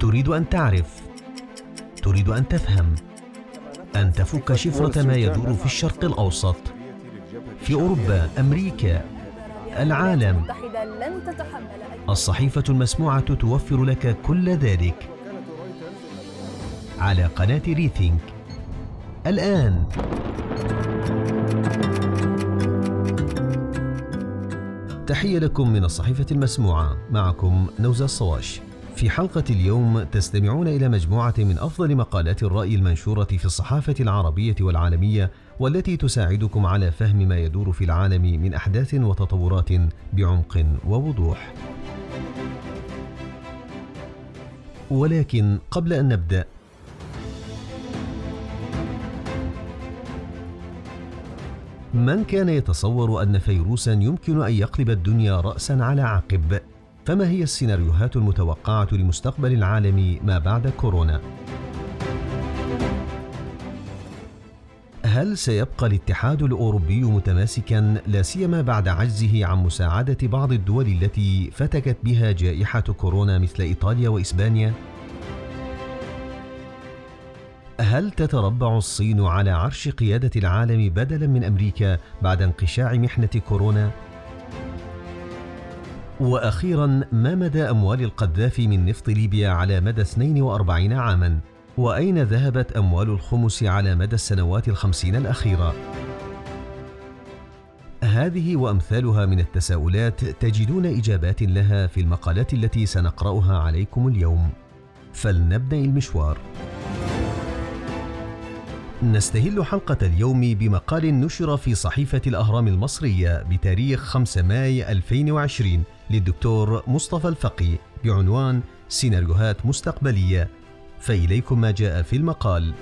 تريد أن تعرف. تريد أن تفهم. أن تفك شفرة ما يدور في الشرق الأوسط. في أوروبا أمريكا العالم. الصحيفة المسموعة توفر لك كل ذلك. على قناة ريثينك. الآن. تحية لكم من الصحيفة المسموعة. معكم نوزة الصواش. في حلقة اليوم تستمعون إلى مجموعة من أفضل مقالات الرأي المنشورة في الصحافة العربية والعالمية والتي تساعدكم على فهم ما يدور في العالم من أحداث وتطورات بعمق ووضوح. ولكن قبل أن نبدأ من كان يتصور أن فيروسا يمكن أن يقلب الدنيا رأسا على عقب؟ فما هي السيناريوهات المتوقعة لمستقبل العالم ما بعد كورونا؟ هل سيبقى الاتحاد الأوروبي متماسكا لا سيما بعد عجزه عن مساعدة بعض الدول التي فتكت بها جائحة كورونا مثل إيطاليا وإسبانيا؟ هل تتربع الصين على عرش قيادة العالم بدلا من أمريكا بعد انقشاع محنة كورونا؟ وأخيرا ما مدى أموال القذافي من نفط ليبيا على مدى 42 عاما؟ وأين ذهبت أموال الخمس على مدى السنوات الخمسين الأخيرة؟ هذه وأمثالها من التساؤلات تجدون إجابات لها في المقالات التي سنقرأها عليكم اليوم فلنبدأ المشوار نستهل حلقة اليوم بمقال نشر في صحيفة الأهرام المصرية بتاريخ 5 ماي 2020 للدكتور مصطفى الفقي بعنوان سيناريوهات مستقبلية. فإليكم ما جاء في المقال.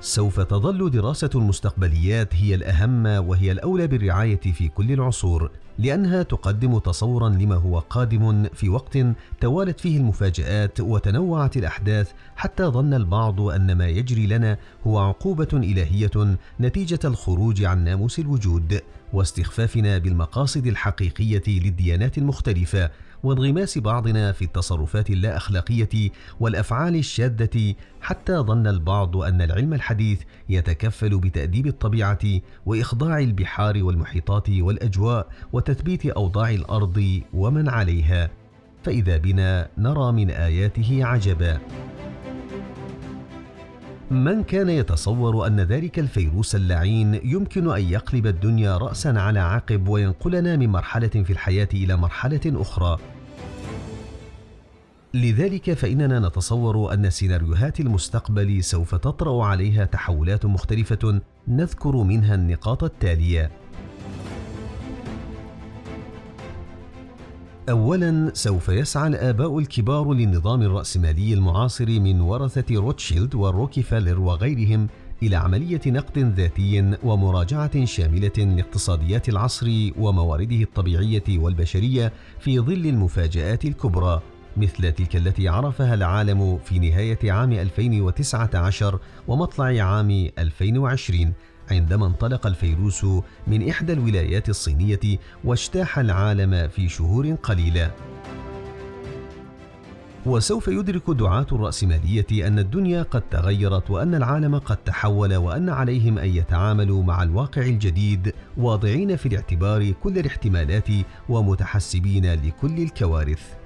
سوف تظل دراسة المستقبليات هي الأهم وهي الأولى بالرعاية في كل العصور، لأنها تقدم تصورا لما هو قادم في وقت توالت فيه المفاجآت وتنوعت الأحداث حتى ظن البعض أن ما يجري لنا هو عقوبة إلهية نتيجة الخروج عن ناموس الوجود. واستخفافنا بالمقاصد الحقيقية للديانات المختلفة وانغماس بعضنا في التصرفات اللا اخلاقيه والأفعال الشاذه حتى ظن البعض أن العلم الحديث يتكفل بتأديب الطبيعة وإخضاع البحار والمحيطات والأجواء وتثبيت أوضاع الأرض ومن عليها. فإذا بنا نرى من آياته عجبا. من كان يتصور أن ذلك الفيروس اللعين يمكن أن يقلب الدنيا راسا على عقب وينقلنا من مرحلة في الحياة إلى مرحلة أخرى. لذلك فإننا نتصور أن سيناريوهات المستقبل سوف تطرأ عليها تحولات مختلفة نذكر منها النقاط التالية. أولا سوف يسعى الآباء الكبار للنظام الرأسمالي المعاصر من ورثة روتشيلد وروكيفيلر وغيرهم إلى عملية نقد ذاتي ومراجعة شاملة لاقتصاديات العصر وموارده الطبيعية والبشرية في ظل المفاجآت الكبرى مثل تلك التي عرفها العالم في نهاية عام 2019 ومطلع عام 2020 عندما انطلق الفيروس من إحدى الولايات الصينية واجتاح العالم في شهور قليلة. وسوف يدرك دعاة الرأسمالية أن الدنيا قد تغيرت وأن العالم قد تحول وأن عليهم أن يتعاملوا مع الواقع الجديد واضعين في الاعتبار كل الاحتمالات ومتحسبين لكل الكوارث.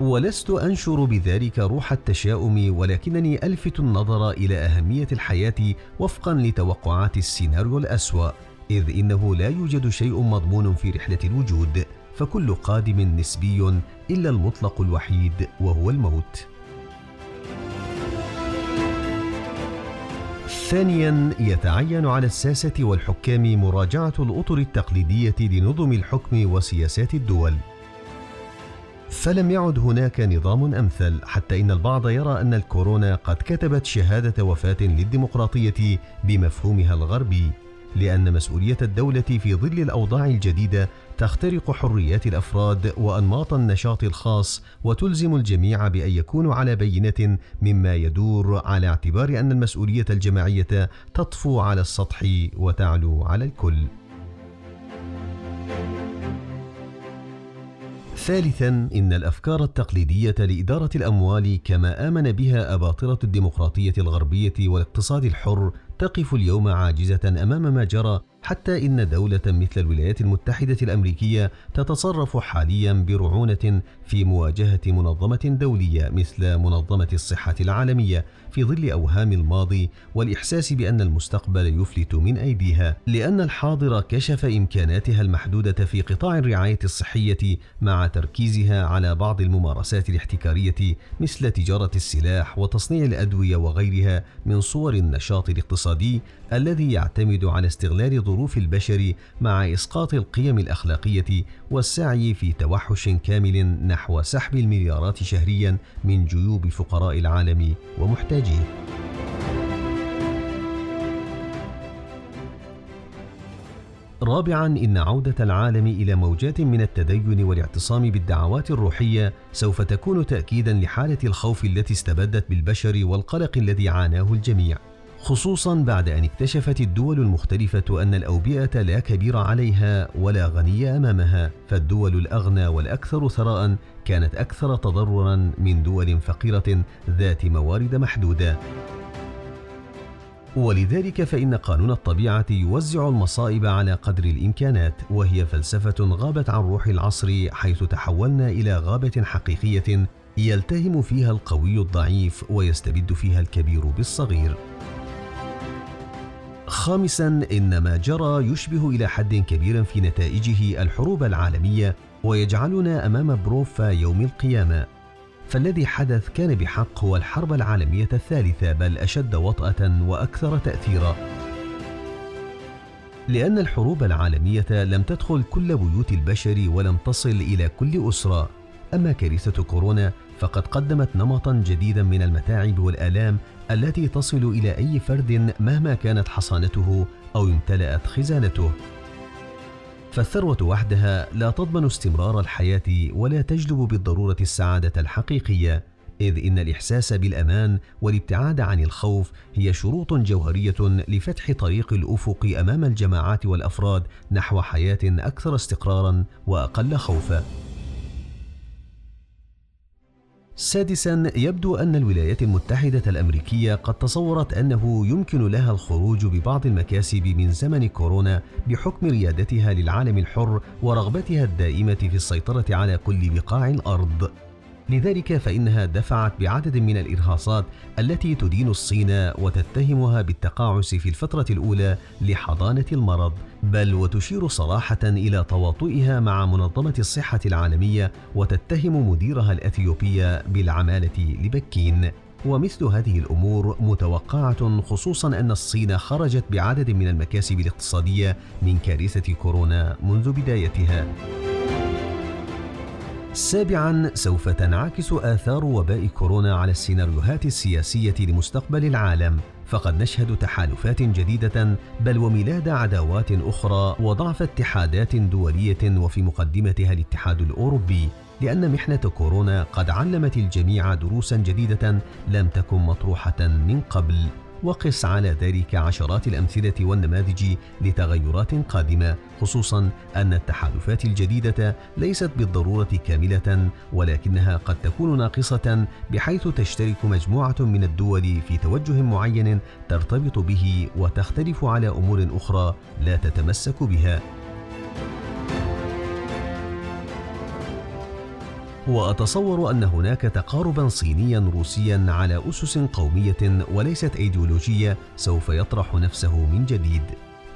ولست أنشر بذلك روح التشاؤم ولكنني ألفت النظر إلى أهمية الحياة وفقا لتوقعات السيناريو الأسوأ إذ إنه لا يوجد شيء مضمون في رحلة الوجود فكل قادم نسبي إلا المطلق الوحيد وهو الموت. ثانيا يتعين على الساسة والحكام مراجعة الأطر التقليدية لنظم الحكم وسياسات الدول. فلم يعد هناك نظام أمثل حتى إن البعض يرى أن الكورونا قد كتبت شهادة وفاة للديمقراطية بمفهومها الغربي لأن مسؤولية الدولة في ظل الأوضاع الجديدة تخترق حريات الأفراد وأنماط النشاط الخاص وتلزم الجميع بأن يكونوا على بينة مما يدور على اعتبار أن المسؤولية الجماعية تطفو على السطح وتعلو على الكل. ثالثا إن الأفكار التقليدية لإدارة الأموال كما آمن بها أباطرة الديمقراطية الغربية والاقتصاد الحر تقف اليوم عاجزة أمام ما جرى حتى إن دولة مثل الولايات المتحدة الأمريكية تتصرف حاليا برعونة في مواجهة منظمة دولية مثل منظمة الصحة العالمية في ظل أوهام الماضي والإحساس بأن المستقبل يفلت من أيديها لأن الحاضر كشف إمكاناتها المحدودة في قطاع الرعاية الصحية مع تركيزها على بعض الممارسات الاحتكارية مثل تجارة السلاح وتصنيع الأدوية وغيرها من صور النشاط الاقتصادي الذي يعتمد على استغلال ظروف البشر مع إسقاط القيم الأخلاقية والسعي في توحش كامل نحو سحب المليارات شهريا من جيوب فقراء العالم ومحتاجيه. رابعا إن عودة العالم إلى موجات من التدين والاعتصام بالدعوات الروحية سوف تكون تاكيدا لحالة الخوف التي استبدت بالبشر والقلق الذي عاناه الجميع. خصوصا بعد أن اكتشفت الدول المختلفة أن الأوبئة لا كبير عليها ولا غني أمامها فالدول الأغنى والأكثر ثراء كانت أكثر تضررا من دول فقيرة ذات موارد محدودة ولذلك فإن قانون الطبيعة يوزع المصائب على قدر الإمكانات، وهي فلسفة غابت عن روح العصر حيث تحولنا إلى غابة حقيقية يلتهم فيها القوي الضعيف ويستبد فيها الكبير بالصغير. خامسا إن ما جرى يشبه إلى حد كبير في نتائجه الحروب العالمية ويجعلنا أمام بروفا يوم القيامة. فالذي حدث كان بحق هو الحرب العالمية الثالثة بل أشد وطأة وأكثر تاثيرا. لأن الحروب العالمية لم تدخل كل بيوت البشر ولم تصل إلى كل أسرة. أما كارثة كورونا فقد قدمت نمطا جديدا من المتاعب والآلام التي تصل إلى أي فرد مهما كانت حصانته أو امتلأت خزانته. فالثروة وحدها لا تضمن استمرار الحياة ولا تجلب بالضرورة السعادة الحقيقية إذ إن الإحساس بالأمان والابتعاد عن الخوف هي شروط جوهرية لفتح طريق الأفق أمام الجماعات والأفراد نحو حياة أكثر استقرارا وأقل خوفا. سادسا يبدو أن الولايات المتحدة الأمريكية قد تصورت أنه يمكن لها الخروج ببعض المكاسب من زمن كورونا بحكم ريادتها للعالم الحر ورغبتها الدائمة في السيطرة على كل بقاع الأرض. لذلك فإنها دفعت بعدد من الإرهاصات التي تدين الصين وتتهمها بالتقاعس في الفترة الأولى لحضانة المرض، بل وتشير صراحة إلى تواطؤها مع منظمة الصحة العالمية وتتهم مديرها الأثيوبي بالعمالة لبكين. ومثل هذه الأمور متوقعة خصوصا أن الصين خرجت بعدد من المكاسب الاقتصادية من كارثة كورونا منذ بدايتها سابعا سوف تنعكس آثار وباء كورونا على السيناريوهات السياسية لمستقبل العالم. فقد نشهد تحالفات جديدة بل وميلاد عداوات أخرى وضعف اتحادات دولية وفي مقدمتها الاتحاد الأوروبي لأن محنة كورونا قد علمت الجميع دروسا جديدة لم تكن مطروحة من قبل. وقس على ذلك عشرات الأمثلة والنماذج لتغيرات قادمة خصوصا أن التحالفات الجديدة ليست بالضرورة كاملة ولكنها قد تكون ناقصة بحيث تشترك مجموعة من الدول في توجه معين ترتبط به وتختلف على أمور أخرى لا تتمسك بها. وأتصور أن هناك تقاربا صينيا روسيا على أسس قومية وليست أيديولوجية سوف يطرح نفسه من جديد.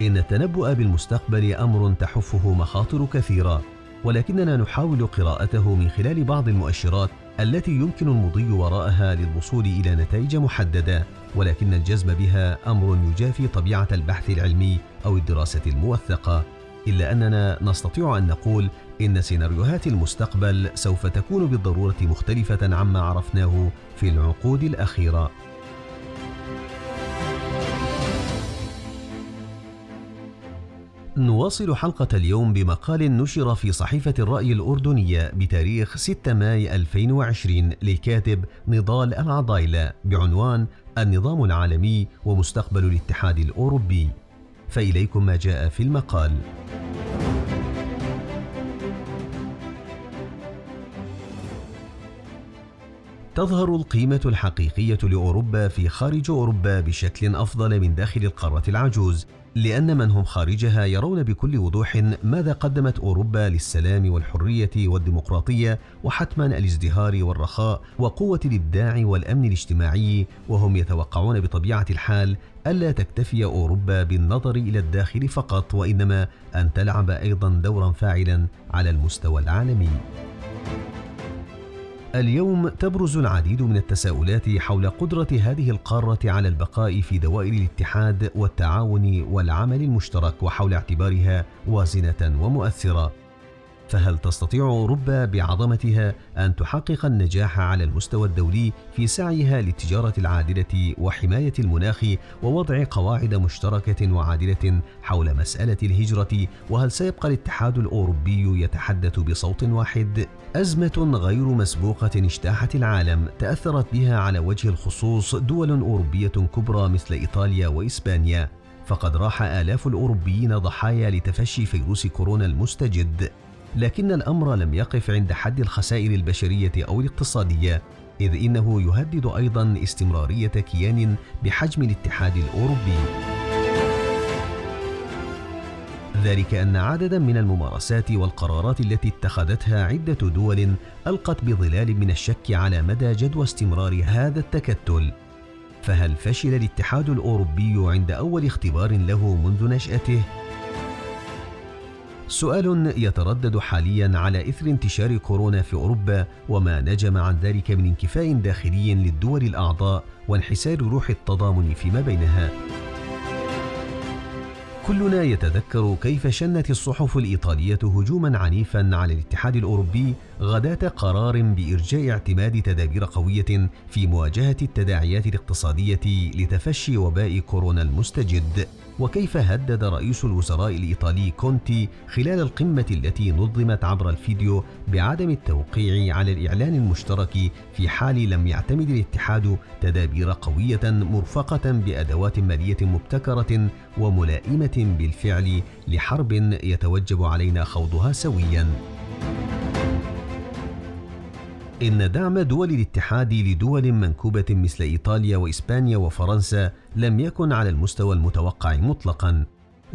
إن التنبؤ بالمستقبل أمر تحفه مخاطر كثيرة ولكننا نحاول قراءته من خلال بعض المؤشرات التي يمكن المضي وراءها للوصول إلى نتائج محددة ولكن الجزم بها أمر يجافي طبيعة البحث العلمي أو الدراسة الموثقة. إلا أننا نستطيع أن نقول إن سيناريوهات المستقبل سوف تكون بالضرورة مختلفة عما عرفناه في العقود الأخيرة. نواصل حلقة اليوم بمقال نشر في صحيفة الرأي الأردنية بتاريخ 6 ماي 2020 للكاتب نضال العضايلة بعنوان النظام العالمي ومستقبل الاتحاد الأوروبي. فإليكم ما جاء في المقال. تظهر القيمة الحقيقية لأوروبا في خارج أوروبا بشكل أفضل من داخل القارة العجوز لأن من هم خارجها يرون بكل وضوح ماذا قدمت أوروبا للسلام والحرية والديمقراطية وحتما الازدهار والرخاء وقوة الإبداع والأمن الاجتماعي، وهم يتوقعون بطبيعة الحال ألا تكتفي أوروبا بالنظر إلى الداخل فقط، وإنما أن تلعب أيضا دورا فاعلا على المستوى العالمي. اليوم تبرز العديد من التساؤلات حول قدرة هذه القارة على البقاء في دوائر الاتحاد والتعاون والعمل المشترك وحول اعتبارها وازنة ومؤثرة. فهل تستطيع اوروبا بعظمتها أن تحقق النجاح على المستوى الدولي في سعيها للتجارة العادلة وحماية المناخ ووضع قواعد مشتركة وعادلة حول مسألة الهجرة؟ وهل سيبقى الاتحاد الأوروبي يتحدث بصوت واحد؟ أزمة غير مسبوقة اجتاحت العالم تأثرت بها على وجه الخصوص دول أوروبية كبرى مثل إيطاليا وإسبانيا. فقد راح آلاف الأوروبيين ضحايا لتفشي فيروس كورونا المستجد. لكن الأمر لم يقف عند حد الخسائر البشرية أو الاقتصادية إذ إنه يهدد أيضا استمرارية كيان بحجم الاتحاد الأوروبي. ذلك أن عددا من الممارسات والقرارات التي اتخذتها عدة دول ألقت بظلال من الشك على مدى جدوى استمرار هذا التكتل. فهل فشل الاتحاد الأوروبي عند أول اختبار له منذ نشأته؟ سؤال يتردد حاليا على إثر انتشار كورونا في أوروبا وما نجم عن ذلك من انكفاء داخلي للدول الأعضاء وانحسار روح التضامن فيما بينها. كلنا يتذكر كيف شنت الصحف الإيطالية هجوما عنيفا على الاتحاد الأوروبي غداة قرار بارجاء اعتماد تدابير قوية في مواجهة التداعيات الاقتصادية لتفشي وباء كورونا المستجد. وكيف هدد رئيس الوزراء الإيطالي كونتي خلال القمة التي نظمت عبر الفيديو بعدم التوقيع على الإعلان المشترك في حال لم يعتمد الاتحاد تدابير قوية مرفقة بأدوات مالية مبتكرة وملائمة بالفعل لحرب يتوجب علينا خوضها سويا. إن دعم دول الاتحاد لدول منكوبة مثل إيطاليا وإسبانيا وفرنسا لم يكن على المستوى المتوقع مطلقا.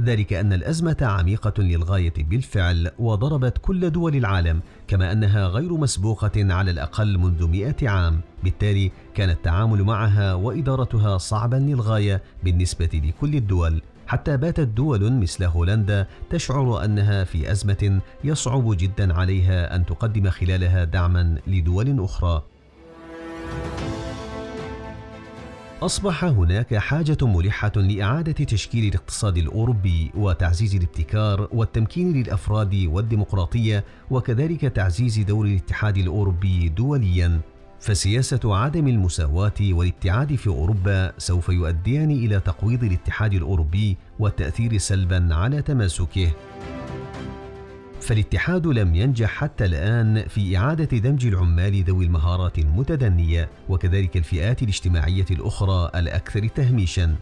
ذلك أن الأزمة عميقة للغاية بالفعل وضربت كل دول العالم كما أنها غير مسبوقة على الأقل منذ مئة عام. بالتالي كان التعامل معها وإدارتها صعبا للغاية بالنسبة لكل الدول. حتى باتت دول مثل هولندا تشعر أنها في أزمة يصعب جدا عليها أن تقدم خلالها دعما لدول أخرى. أصبح هناك حاجة ملحة لإعادة تشكيل الاقتصاد الأوروبي وتعزيز الابتكار والتمكين للأفراد والديمقراطية وكذلك تعزيز دور الاتحاد الأوروبي دولياً. فسياسة عدم المساواة والابتعاد في أوروبا سوف يؤديان إلى تقويض الاتحاد الأوروبي والتأثير سلبا على تماسكه. فالاتحاد لم ينجح حتى الآن في إعادة دمج العمال ذوي المهارات المتدنية وكذلك الفئات الاجتماعية الأخرى الأكثر تهميشا.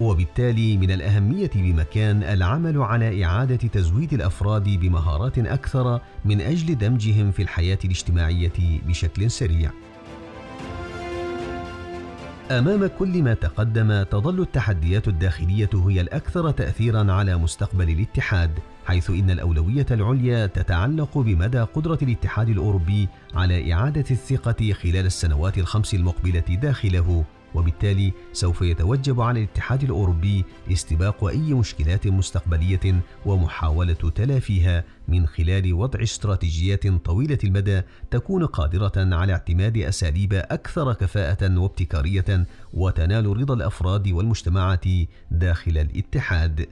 وبالتالي من الأهمية بمكان العمل على إعادة تزويد الأفراد بمهارات أكثر من أجل دمجهم في الحياة الاجتماعية بشكل سريع. أمام كل ما تقدم تظل التحديات الداخلية هي الأكثر تاثيرا على مستقبل الاتحاد حيث إن الأولوية العليا تتعلق بمدى قدرة الاتحاد الأوروبي على إعادة الثقة خلال السنوات الخمس المقبلة داخله. وبالتالي سوف يتوجب على الاتحاد الأوروبي استباق أي مشكلات مستقبلية ومحاولة تلافيها من خلال وضع استراتيجيات طويلة المدى تكون قادرة على اعتماد أساليب أكثر كفاءة وابتكارية وتنال رضا الأفراد والمجتمعات داخل الاتحاد.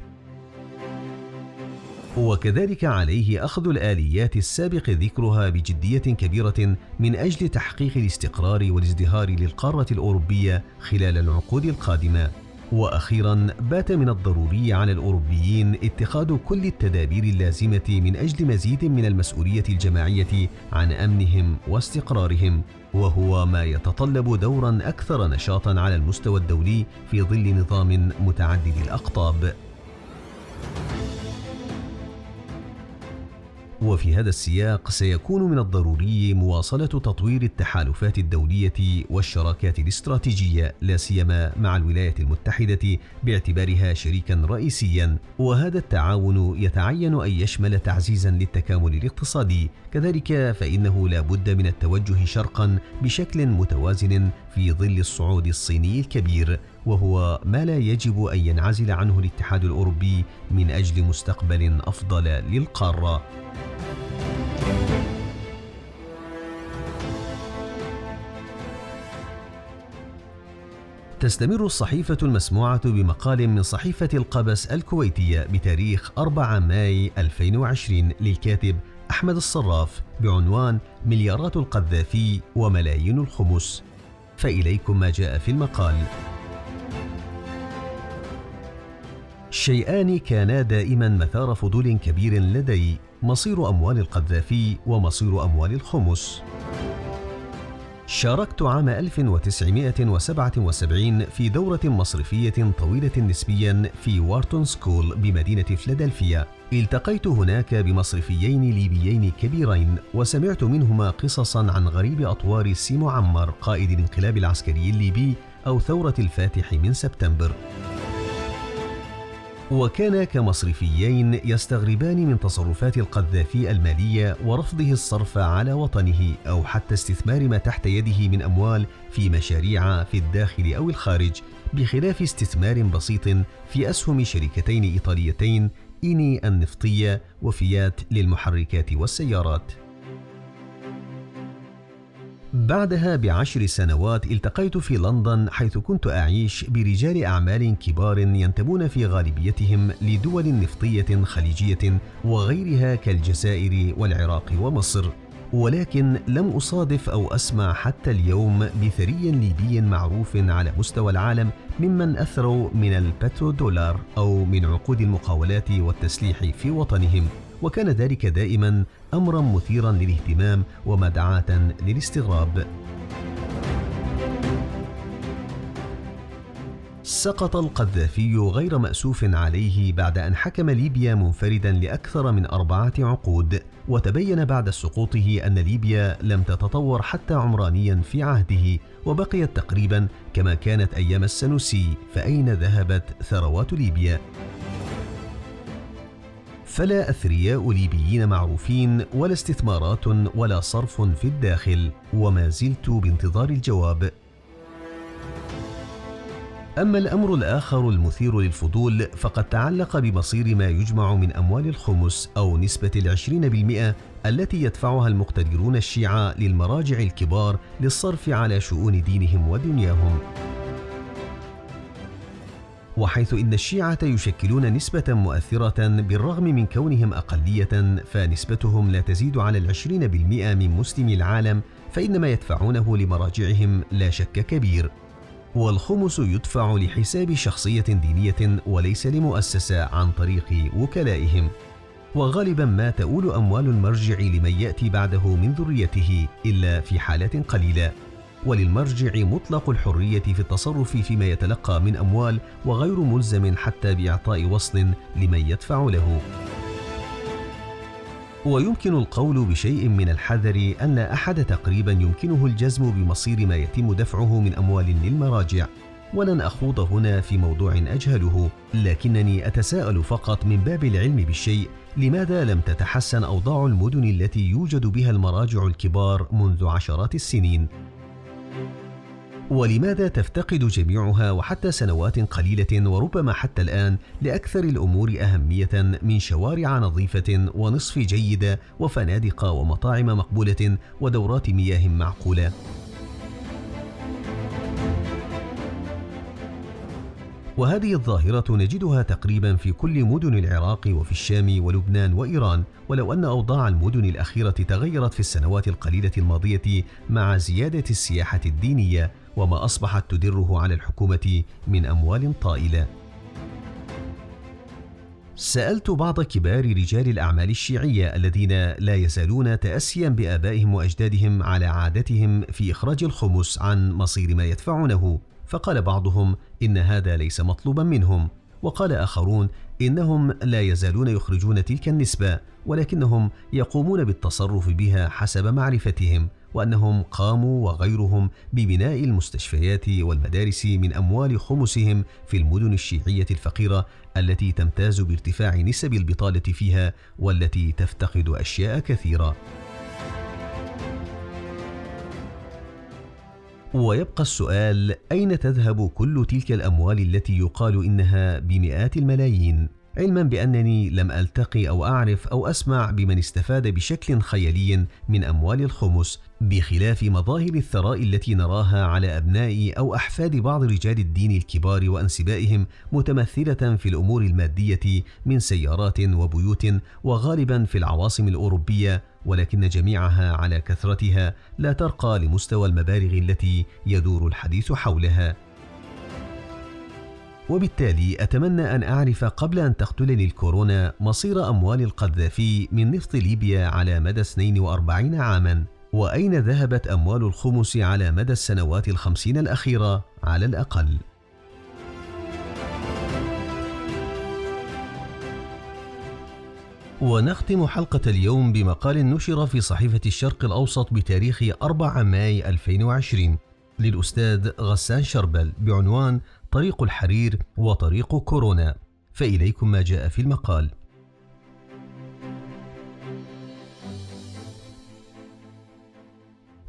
وكذلك عليه أخذ الآليات السابق ذكرها بجدية كبيرة من أجل تحقيق الاستقرار والازدهار للقارة الأوروبية خلال العقود القادمة. وأخيرا بات من الضروري على الأوروبيين اتخاذ كل التدابير اللازمة من أجل مزيد من المسؤولية الجماعية عن أمنهم واستقرارهم وهو ما يتطلب دورا أكثر نشاطا على المستوى الدولي في ظل نظام متعدد الأقطاب. وفي هذا السياق سيكون من الضروري مواصلة تطوير التحالفات الدولية والشراكات الاستراتيجية لا سيما مع الولايات المتحدة باعتبارها شريكا رئيسيا. وهذا التعاون يتعين أن يشمل تعزيزا للتكامل الاقتصادي. كذلك فإنه لا بد من التوجه شرقا بشكل متوازن في ظل الصعود الصيني الكبير. وهو ما لا يجب أن ينعزل عنه الاتحاد الأوروبي من أجل مستقبل أفضل للقارة. تستمر الصحيفة المسموعة بمقال من صحيفة القبس الكويتية بتاريخ 4 ماي 2020 للكاتب أحمد الصراف بعنوان مليارات القذافي وملايين الخمس. فإليكم ما جاء في المقال. شيئان كانا دائما مثار فضول كبير لدي مصير أموال القذافي ومصير أموال الخمس شاركت عام 1977 في دورة مصرفية طويلة نسبيا في Wharton School بمدينة فيلادلفيا. التقيت هناك بمصرفيين ليبيين كبيرين وسمعت منهما قصصا عن غريب أطوار سي معمر قائد الانقلاب العسكري الليبي أو ثورة الفاتح من سبتمبر. وكان كمصرفيين يستغربان من تصرفات القذافي المالية ورفضه الصرف على وطنه أو حتى استثمار ما تحت يده من أموال في مشاريع في الداخل أو الخارج بخلاف استثمار بسيط في أسهم شركتين إيطاليتين إيني النفطية وفيات للمحركات والسيارات. بعدها بعشر سنوات التقيت في لندن حيث كنت أعيش برجال أعمال كبار ينتمون في غالبيتهم لدول نفطية خليجية وغيرها كالجزائر والعراق ومصر. ولكن لم أصادف أو أسمع حتى اليوم بثري ليبي معروف على مستوى العالم ممن أثروا من البترودولار أو من عقود المقاولات والتسليح في وطنهم. وكان ذلك دائما امرا مثيرا للاهتمام ومدعاه للاستغراب سقط القذافي غير مأسوف عليه بعد أن حكم ليبيا منفردا لأكثر من أربعة عقود، وتبين بعد سقوطه أن ليبيا لم تتطور حتى عمرانيا في عهده، وبقيت تقريبا كما كانت أيام السنوسي، فأين ذهبت ثروات ليبيا؟ فلا أثرياء ليبيين معروفين ولا استثمارات ولا صرف في الداخل وما زلت بانتظار الجواب. أما الأمر الآخر المثير للفضول فقد تعلق بمصير ما يجمع من أموال الخمس أو نسبة العشرين بالمئة التي يدفعها المقتدرون الشيعة للمراجع الكبار للصرف على شؤون دينهم ودنياهم. وحيث إن الشيعة يشكلون نسبة مؤثرة بالرغم من كونهم أقلية فنسبتهم لا تزيد على العشرين بالمئة من مسلمي العالم فإن ما يدفعونه لمراجعهم لا شك كبير. والخمس يدفع لحساب شخصية دينية وليس لمؤسسة عن طريق وكلائهم. وغالبا ما تؤول أموال المرجع لمن يأتي بعده من ذريته إلا في حالات قليلة. وللمرجع مطلق الحرية في التصرف فيما يتلقى من أموال وغير ملزم حتى بإعطاء وصل لمن يدفع له. ويمكن القول بشيء من الحذر أن لا أحد تقريبا يمكنه الجزم بمصير ما يتم دفعه من أموال للمراجع، ولن أخوض هنا في موضوع أجهله، لكنني أتساءل فقط من باب العلم بالشيء لماذا لم تتحسن أوضاع المدن التي يوجد بها المراجع الكبار منذ عشرات السنين؟ ولماذا تفتقد جميعها وحتى سنوات قليلة وربما حتى الآن لأكثر الأمور أهمية من شوارع نظيفة ونصف جيدة وفنادق ومطاعم مقبولة ودورات مياه معقولة؟ وهذه الظاهرة نجدها تقريبا في كل مدن العراق وفي الشام ولبنان وإيران. ولو أن أوضاع المدن الأخيرة تغيرت في السنوات القليلة الماضية مع زيادة السياحة الدينية وما أصبحت تدره على الحكومة من أموال طائلة. سألت بعض كبار رجال الأعمال الشيعية الذين لا يزالون تأسيا بآبائهم وأجدادهم على عادتهم في إخراج الخمس عن مصير ما يدفعونه. فقال بعضهم إن هذا ليس مطلوبا منهم وقال آخرون إنهم لا يزالون يخرجون تلك النسبة ولكنهم يقومون بالتصرف بها حسب معرفتهم وأنهم قاموا وغيرهم ببناء المستشفيات والمدارس من أموال خمسهم في المدن الشيعية الفقيرة التي تمتاز بارتفاع نسب البطالة فيها والتي تفتقد أشياء كثيرة. ويبقى السؤال أين تذهب كل تلك الأموال التي يقال إنها بمئات الملايين؟ علما بأنني لم ألتقي أو أعرف أو أسمع بمن استفاد بشكل خيالي من أموال الخمس بخلاف مظاهر الثراء التي نراها على أبناء أو أحفاد بعض رجال الدين الكبار وأنسبائهم متمثلة في الأمور المادية من سيارات وبيوت وغالبا في العواصم الأوروبية ولكن جميعها على كثرتها لا ترقى لمستوى المبالغ التي يدور الحديث حولها. وبالتالي أتمنى أن أعرف قبل أن تقتلني الكورونا مصير أموال القذافي من نفط ليبيا على مدى 42 عاماً وأين ذهبت أموال الخمس على مدى السنوات الخمسين الأخيرة على الأقل؟ ونختم حلقة اليوم بمقال نشر في صحيفة الشرق الأوسط بتاريخ 4 ماي 2020 للأستاذ غسان شربل بعنوان طريق الحرير وطريق كورونا. فإليكم ما جاء في المقال.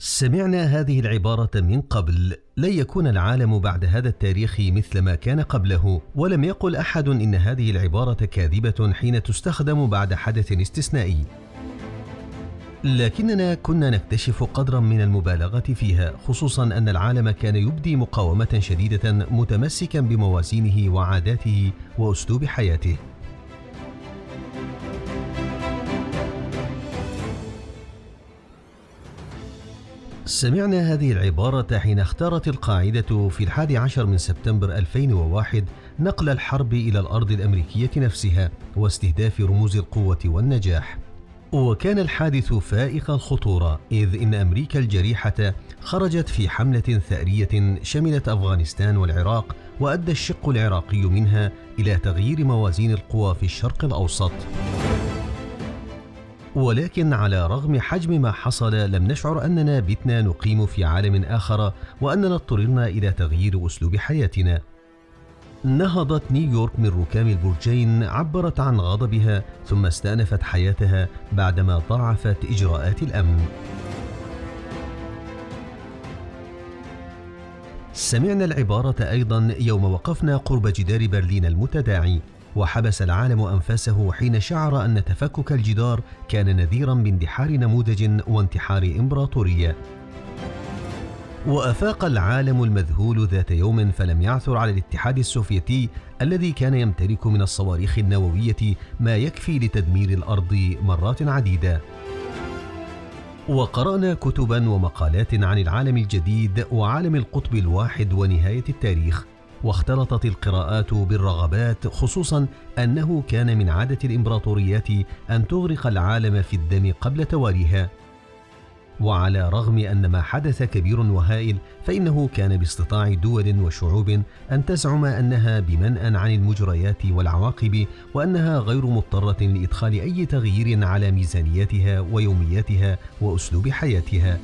سمعنا هذه العبارة من قبل. لن يكون العالم بعد هذا التاريخ مثل ما كان قبله. ولم يقل أحد إن هذه العبارة كاذبة حين تستخدم بعد حدث استثنائي. لكننا كنا نكتشف قدرا من المبالغة فيها خصوصا أن العالم كان يبدي مقاومة شديدة متمسكا بموازينه وعاداته وأسلوب حياته. سمعنا هذه العبارة حين اختارت القاعدة في الحادي عشر من سبتمبر 2001 نقل الحرب إلى الأرض الأمريكية نفسها واستهداف رموز القوة والنجاح وكان الحادث فائق الخطورة إذ إن أمريكا الجريحة خرجت في حملة ثأرية شملت أفغانستان والعراق وأدى الشق العراقي منها إلى تغيير موازين القوى في الشرق الأوسط. ولكن على رغم حجم ما حصل لم نشعر أننا بتنا نقيم في عالم آخر وأننا اضطررنا إلى تغيير أسلوب حياتنا. نهضت نيويورك من ركام البرجين عبرت عن غضبها ثم استأنفت حياتها بعدما ضاعفت إجراءات الأمن. سمعنا العبارة أيضا يوم وقفنا قرب جدار برلين المتداعي وحبس العالم أنفاسه حين شعر أن تفكك الجدار كان نذيرا باندحار نموذج وانتحار إمبراطورية. وأفاق العالم المذهول ذات يوم فلم يعثر على الاتحاد السوفيتي الذي كان يمتلك من الصواريخ النووية ما يكفي لتدمير الأرض مرات عديدة. وقرأنا كتبا ومقالات عن العالم الجديد وعالم القطب الواحد ونهاية التاريخ واختلطت القراءات بالرغبات خصوصا أنه كان من عادة الإمبراطوريات أن تغرق العالم في الدم قبل تواليها. وعلى رغم أن ما حدث كبير وهائل فإنه كان باستطاع دول وشعوب أن تزعم أنها بمنأى عن المجريات والعواقب وأنها غير مضطرة لإدخال أي تغيير على ميزانيتها ويومياتها وأسلوب حياتها.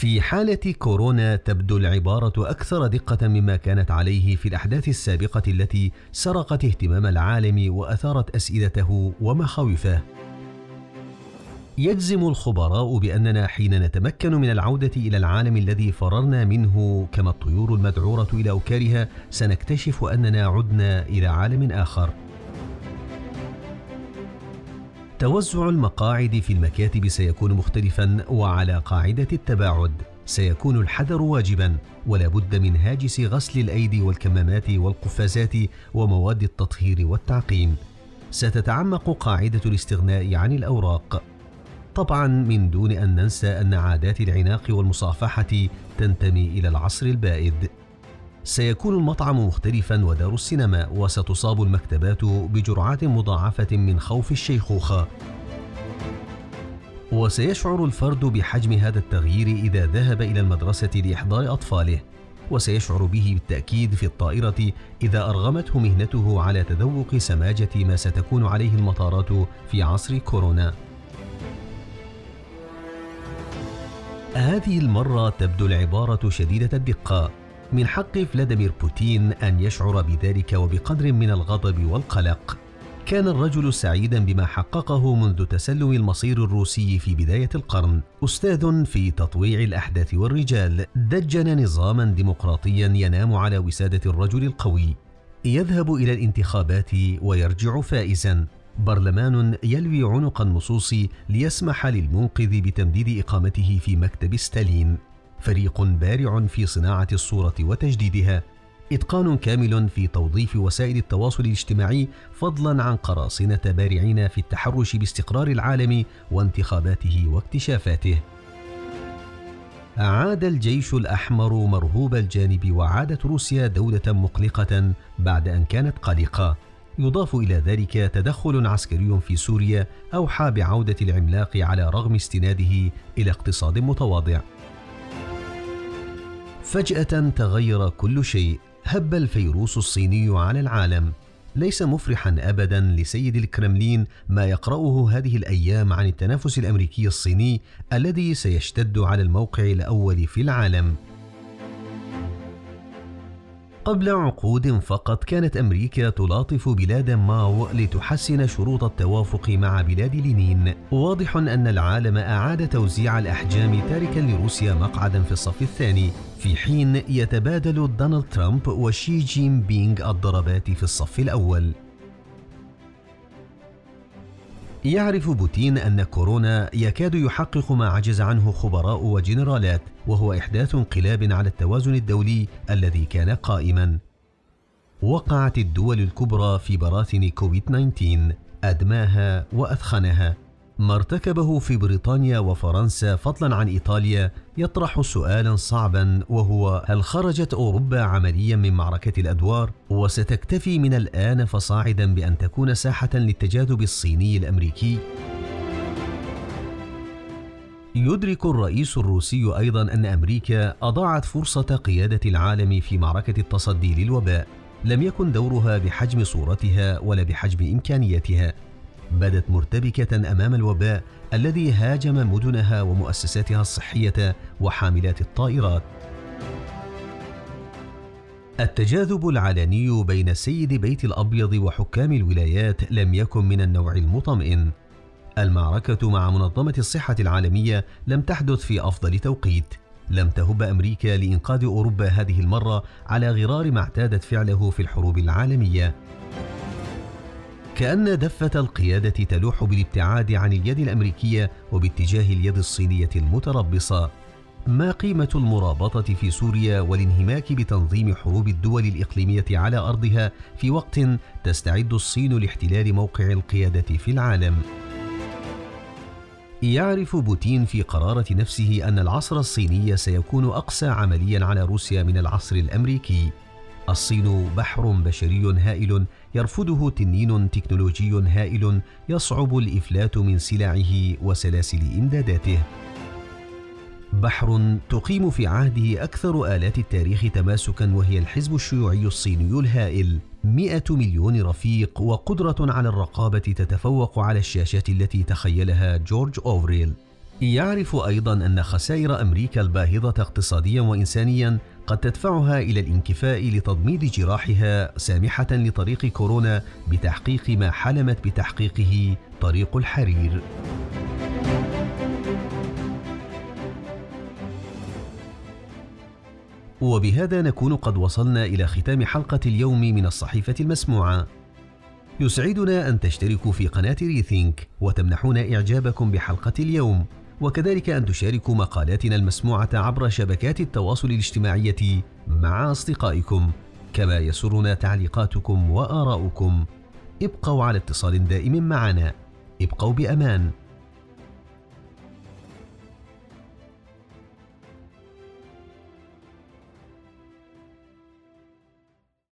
في حالة كورونا تبدو العبارة أكثر دقة مما كانت عليه في الأحداث السابقة التي سرقت اهتمام العالم وأثارت أسئلته ومخاوفه. يجزم الخبراء بأننا حين نتمكن من العودة إلى العالم الذي فررنا منه كما الطيور المذعوره إلى أوكارها سنكتشف أننا عدنا إلى عالم آخر توزع المقاعد في المكاتب سيكون مختلفا وعلى قاعدة التباعد. سيكون الحذر واجبا ولا بد من هاجس غسل الأيدي والكمامات والقفازات ومواد التطهير والتعقيم. ستتعمق قاعدة الاستغناء عن الأوراق. طبعا من دون أن ننسى أن عادات العناق والمصافحة تنتمي إلى العصر البائد. سيكون المطعم مختلفا ودار السينما وستصاب المكتبات بجرعات مضاعفة من خوف الشيخوخة وسيشعر الفرد بحجم هذا التغيير إذا ذهب إلى المدرسة لإحضار أطفاله وسيشعر به بالتأكيد في الطائرة إذا أرغمته مهنته على تذوق سماجة ما ستكون عليه المطارات في عصر كورونا. هذه المرة تبدو العبارة شديدة الدقة. من حق فلاديمير بوتين أن يشعر بذلك وبقدر من الغضب والقلق. كان الرجل سعيدا بما حققه منذ تسلم المصير الروسي في بداية القرن. أستاذ في تطويع الأحداث والرجال دجن نظاما ديمقراطيا ينام على وسادة الرجل القوي. يذهب إلى الانتخابات ويرجع فائزا. برلمان يلوي عنق النصوص ليسمح للمنقذ بتمديد إقامته في مكتب ستالين. فريق بارع في صناعة الصورة وتجديدها إتقان كامل في توظيف وسائل التواصل الاجتماعي فضلا عن قراصنة بارعين في التحرش باستقرار العالم وانتخاباته واكتشافاته. عاد الجيش الأحمر مرهوب الجانب وعادت روسيا دولة مقلقة بعد أن كانت قلقة. يضاف إلى ذلك تدخل عسكري في سوريا أوحى بعودة العملاق على رغم استناده إلى اقتصاد متواضع. فجأة تغير كل شيء. هب الفيروس الصيني على العالم. ليس مفرحا ابدا لسيد الكرملين ما يقرأه هذه الأيام عن التنافس الأمريكي الصيني الذي سيشتد على الموقع الأول في العالم. قبل عقود فقط كانت أمريكا تلاطف بلاد ماو لتحسن شروط التوافق مع بلاد لينين. واضح أن العالم أعاد توزيع الأحجام تاركا لروسيا مقعدا في الصف الثاني. في حين يتبادل دونالد ترامب وشي جين بينغ الضربات في الصف الأول. يعرف بوتين أن كورونا يكاد يحقق ما عجز عنه خبراء وجنرالات وهو إحداث انقلاب على التوازن الدولي الذي كان قائما. وقعت الدول الكبرى في براثن كوفيد 19 أدماها وأثخنها. ما ارتكبه في بريطانيا وفرنسا فضلا عن إيطاليا يطرح سؤالا صعبا وهو هل خرجت أوروبا عمليا من معركة الأدوار؟ وستكتفي من الآن فصاعدا بأن تكون ساحة للتجاذب الصيني الأمريكي. يدرك الرئيس الروسي أيضا أن أمريكا أضاعت فرصة قيادة العالم في معركة التصدي للوباء. لم يكن دورها بحجم صورتها ولا بحجم إمكانياتها. بدت مرتبكة أمام الوباء الذي هاجم مدنها ومؤسساتها الصحية وحاملات الطائرات. التجاذب العلني بين السيد بيت الأبيض وحكام الولايات لم يكن من النوع المطمئن. المعركة مع منظمة الصحة العالمية لم تحدث في أفضل توقيت. لم تهب أمريكا لإنقاذ أوروبا هذه المرة على غرار ما اعتادت فعله في الحروب العالمية. كأن دفة القيادة تلوح بالابتعاد عن اليد الأمريكية وباتجاه اليد الصينية المتربصة. ما قيمة المرابطة في سوريا والانهماك بتنظيم حروب الدول الإقليمية على أرضها في وقت تستعد الصين لاحتلال موقع القيادة في العالم؟ يعرف بوتين في قرارة نفسه أن العصر الصيني سيكون أقسى عمليا على روسيا من العصر الأمريكي. الصين بحر بشري هائل يرفضه تنين تكنولوجي هائل يصعب الإفلات من سلعه وسلاسل إمداداته. بحر تقيم في عهده أكثر آلات التاريخ تماسكا وهي الحزب الشيوعي الصيني الهائل. مئة مليون رفيق وقدرة على الرقابة تتفوق على الشاشات التي تخيلها جورج أوفريل. يعرف أيضا أن خسائر أمريكا الباهظة اقتصاديا وإنسانيا قد تدفعها إلى الانكفاء لتضميد جراحها سامحة لطريق كورونا بتحقيق ما حلمت بتحقيقه طريق الحرير. وبهذا نكون قد وصلنا إلى ختام حلقة اليوم من الصحيفة المسموعة. يسعدنا أن تشتركوا في قناة ريثينك وتمنحون إعجابكم بحلقة اليوم. وكذلك أن تشاركوا مقالاتنا المسموعة عبر شبكات التواصل الاجتماعية مع أصدقائكم. كما يسرنا تعليقاتكم وآراؤكم. ابقوا على اتصال دائم معنا. ابقوا بأمان.